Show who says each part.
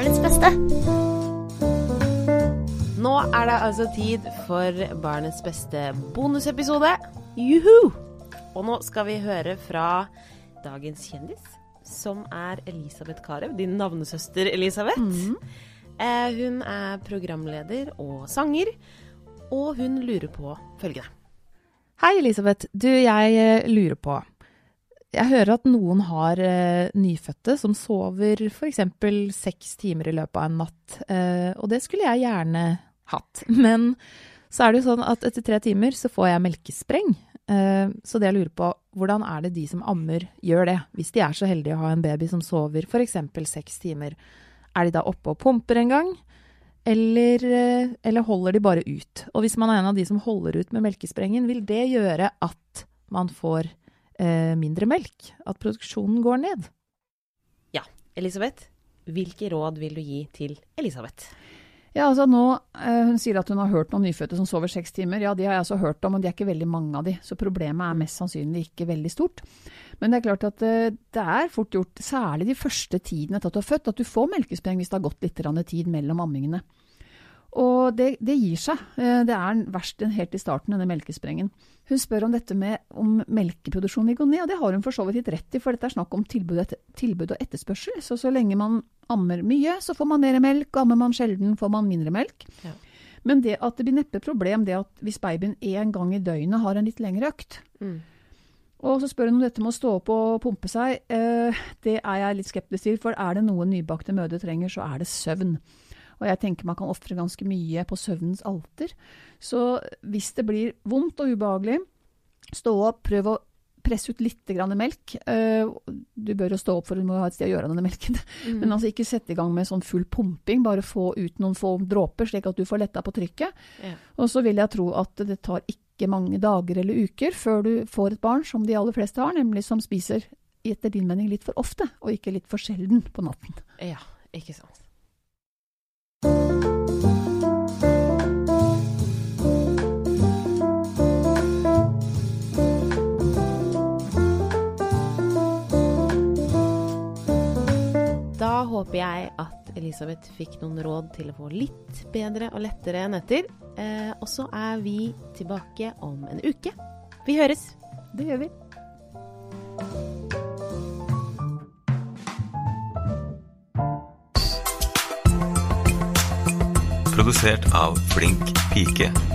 Speaker 1: beste.
Speaker 2: Nå er det altså tid for Barnets beste bonusepisode. Juhu! Og nå skal vi høre fra dagens kjendis, som er Elisabeth Carew. Din navnesøster Elisabeth. Eh, hun er programleder og sanger, og hun lurer på følgende.
Speaker 3: Hei, Elisabeth. Du, jeg eh, lurer på Jeg hører at noen har eh, nyfødte som sover f.eks. seks timer i løpet av en natt. Eh, og det skulle jeg gjerne hatt. Men så er det jo sånn at etter tre timer så får jeg melkespreng. Eh, så det jeg lurer på, hvordan er det de som ammer gjør det? Hvis de er så heldige å ha en baby som sover f.eks. seks timer. Er de da oppe og pumper en gang? Eller, eh, eller holder de bare ut? Og hvis man er en av de som holder ut med melkesprengen, vil det gjøre at man får eh, mindre melk? At produksjonen går ned?
Speaker 2: Ja, Elisabeth, hvilke råd vil du gi til Elisabeth?
Speaker 4: Ja, altså nå, eh, Hun sier at hun har hørt noen nyfødte som sover seks timer. Ja, de har jeg også hørt om, men de er ikke veldig mange av de. Så problemet er mest sannsynlig ikke veldig stort. Men det er klart at eh, det er fort gjort, særlig de første tidene etter at du har født, at du får melkespreng hvis det har gått litt tid mellom ammingene. Og det, det gir seg. Eh, Det er verst helt i starten, denne melkesprengen. Hun spør om dette med om melkeproduksjonen vil gå ned, og det har hun for så vidt litt rett i, for dette er snakk om tilbud, etter, tilbud og etterspørsel. Så så lenge man ammer mye, så får man mer melk, og ammer man sjelden, får man mindre melk.
Speaker 2: Ja.
Speaker 4: Men det at det blir neppe problem, det at hvis babyen én gang i døgnet har en litt lengre økt.
Speaker 2: Mm.
Speaker 4: Og så spør hun om dette med å stå opp og pumpe seg. Eh, det er jeg litt skeptisk til, for er det noe nybakte mødre trenger, så er det søvn. Og jeg tenker man kan ofre ganske mye på søvnens alter. Så hvis det blir vondt og ubehagelig, stå opp, prøv å presse ut litt grann melk. Eh, Du bør jo stå opp for du må ha et sted å gjøre av denne melken.
Speaker 2: Mm.
Speaker 4: Men altså ikke sette i gang med sånn full pumping, bare få ut noen få dråper, slik at du får letta på trykket.
Speaker 2: Ja.
Speaker 4: Og så vil jeg tro at det tar ikke mange dager eller uker før du får et barn som de aller fleste har, nemlig som spiser etter din mening litt for ofte, og ikke litt for sjelden på natten.
Speaker 2: Ja, ikke sant. Håper jeg at Elisabeth fikk noen råd til å få litt bedre og lettere netter. Eh, og så er vi tilbake om en uke. Vi høres!
Speaker 4: Det gjør vi.
Speaker 5: Produsert av Flink pike.